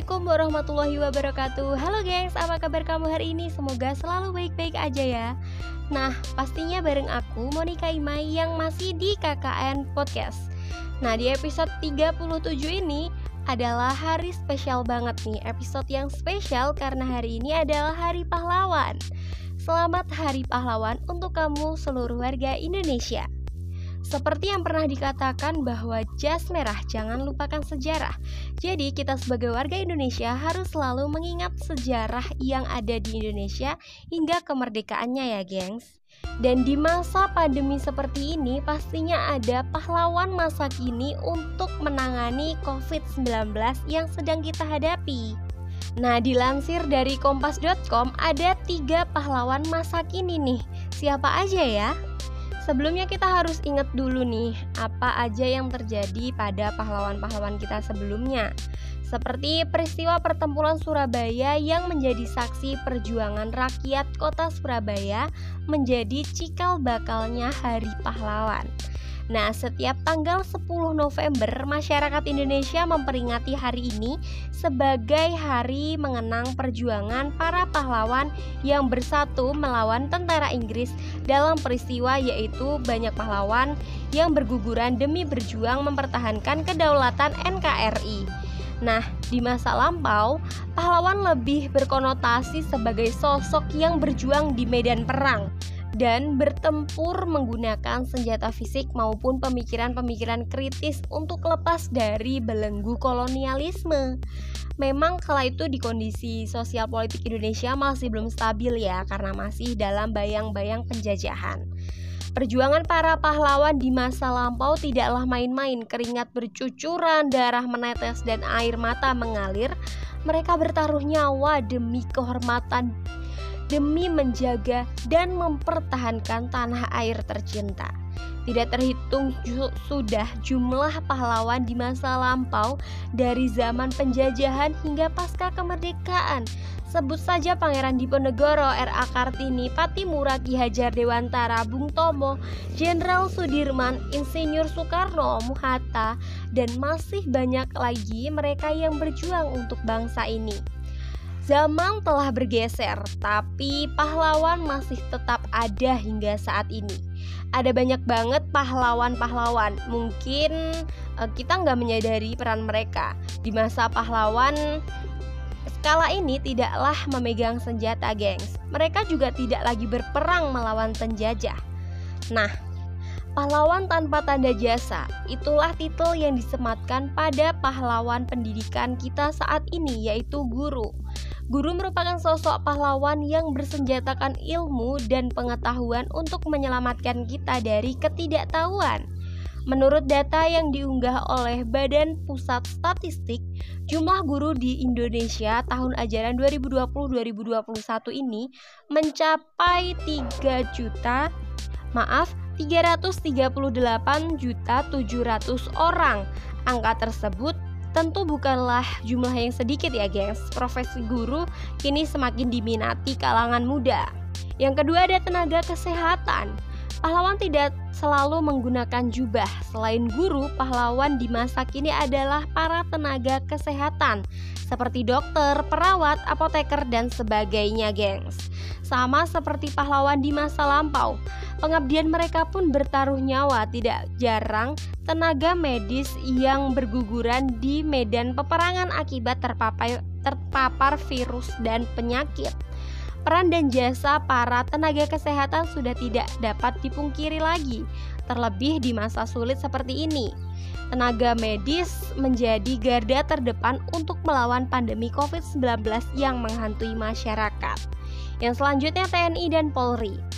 Assalamualaikum warahmatullahi wabarakatuh. Halo gengs, apa kabar kamu hari ini? Semoga selalu baik-baik aja ya. Nah, pastinya bareng aku Monica Imai yang masih di KKN Podcast. Nah, di episode 37 ini adalah hari spesial banget nih. Episode yang spesial karena hari ini adalah Hari Pahlawan. Selamat Hari Pahlawan untuk kamu seluruh warga Indonesia. Seperti yang pernah dikatakan bahwa jas merah jangan lupakan sejarah. Jadi kita sebagai warga Indonesia harus selalu mengingat sejarah yang ada di Indonesia hingga kemerdekaannya ya, gengs. Dan di masa pandemi seperti ini pastinya ada pahlawan masa kini untuk menangani COVID-19 yang sedang kita hadapi. Nah, dilansir dari kompas.com ada tiga pahlawan masa kini nih. Siapa aja ya? Sebelumnya kita harus ingat dulu nih apa aja yang terjadi pada pahlawan-pahlawan kita sebelumnya. Seperti peristiwa pertempuran Surabaya yang menjadi saksi perjuangan rakyat kota Surabaya menjadi cikal bakalnya Hari Pahlawan. Nah, setiap tanggal 10 November, masyarakat Indonesia memperingati hari ini sebagai hari mengenang perjuangan para pahlawan yang bersatu melawan tentara Inggris dalam peristiwa yaitu banyak pahlawan yang berguguran demi berjuang mempertahankan kedaulatan NKRI. Nah, di masa lampau, pahlawan lebih berkonotasi sebagai sosok yang berjuang di medan perang dan bertempur menggunakan senjata fisik maupun pemikiran-pemikiran kritis untuk lepas dari belenggu kolonialisme. Memang kala itu di kondisi sosial politik Indonesia masih belum stabil ya karena masih dalam bayang-bayang penjajahan. Perjuangan para pahlawan di masa lampau tidaklah main-main, keringat bercucuran, darah menetes dan air mata mengalir. Mereka bertaruh nyawa demi kehormatan demi menjaga dan mempertahankan tanah air tercinta. Tidak terhitung sudah jumlah pahlawan di masa lampau dari zaman penjajahan hingga pasca kemerdekaan. Sebut saja Pangeran Diponegoro, R.A. Kartini, Patimura, Ki Hajar Dewantara, Bung Tomo, Jenderal Sudirman, Insinyur Soekarno, Muhatta, dan masih banyak lagi mereka yang berjuang untuk bangsa ini. Zaman telah bergeser, tapi pahlawan masih tetap ada hingga saat ini. Ada banyak banget pahlawan-pahlawan. Mungkin uh, kita nggak menyadari peran mereka di masa pahlawan. Skala ini tidaklah memegang senjata, gengs. Mereka juga tidak lagi berperang melawan penjajah. Nah, Pahlawan tanpa tanda jasa, itulah titel yang disematkan pada pahlawan pendidikan kita saat ini, yaitu guru. Guru merupakan sosok pahlawan yang bersenjatakan ilmu dan pengetahuan untuk menyelamatkan kita dari ketidaktahuan. Menurut data yang diunggah oleh Badan Pusat Statistik, jumlah guru di Indonesia tahun ajaran 2020-2021 ini mencapai 3 juta maaf 338 juta 700 orang. Angka tersebut Tentu bukanlah jumlah yang sedikit ya gengs Profesi guru kini semakin diminati kalangan muda. Yang kedua ada tenaga kesehatan. Pahlawan tidak selalu menggunakan jubah. Selain guru, pahlawan di masa kini adalah para tenaga kesehatan seperti dokter, perawat, apoteker, dan sebagainya, gengs. Sama seperti pahlawan di masa lampau, pengabdian mereka pun bertaruh nyawa. Tidak jarang tenaga medis yang berguguran di medan peperangan akibat terpapar, virus dan penyakit. Peran dan jasa para tenaga kesehatan sudah tidak dapat dipungkiri lagi, terlebih di masa sulit seperti ini. Tenaga medis menjadi garda terdepan untuk melawan pandemi COVID-19 yang menghantui masyarakat. Yang selanjutnya TNI dan Polri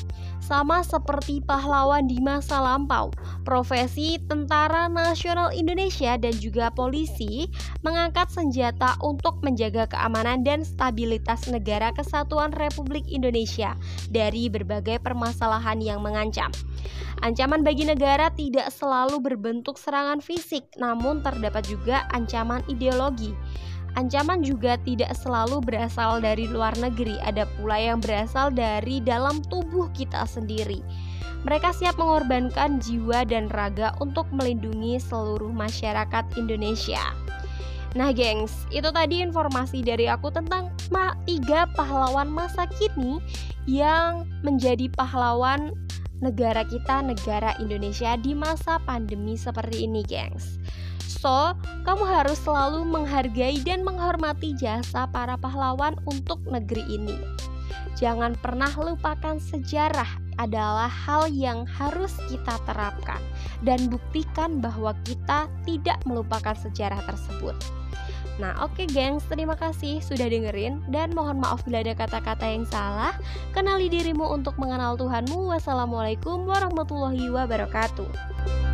sama seperti pahlawan di masa lampau. Profesi Tentara Nasional Indonesia dan juga polisi mengangkat senjata untuk menjaga keamanan dan stabilitas negara kesatuan Republik Indonesia dari berbagai permasalahan yang mengancam. Ancaman bagi negara tidak selalu berbentuk serangan fisik, namun terdapat juga ancaman ideologi. Ancaman juga tidak selalu berasal dari luar negeri, ada pula yang berasal dari dalam tubuh kita sendiri. Mereka siap mengorbankan jiwa dan raga untuk melindungi seluruh masyarakat Indonesia. Nah, gengs, itu tadi informasi dari aku tentang tiga pahlawan masa kini yang menjadi pahlawan negara kita, negara Indonesia di masa pandemi seperti ini, gengs. So, kamu harus selalu menghargai dan menghormati jasa para pahlawan untuk negeri ini. Jangan pernah lupakan sejarah adalah hal yang harus kita terapkan dan buktikan bahwa kita tidak melupakan sejarah tersebut. Nah, oke okay, gengs, terima kasih sudah dengerin dan mohon maaf bila ada kata-kata yang salah. Kenali dirimu untuk mengenal Tuhanmu. Wassalamualaikum warahmatullahi wabarakatuh.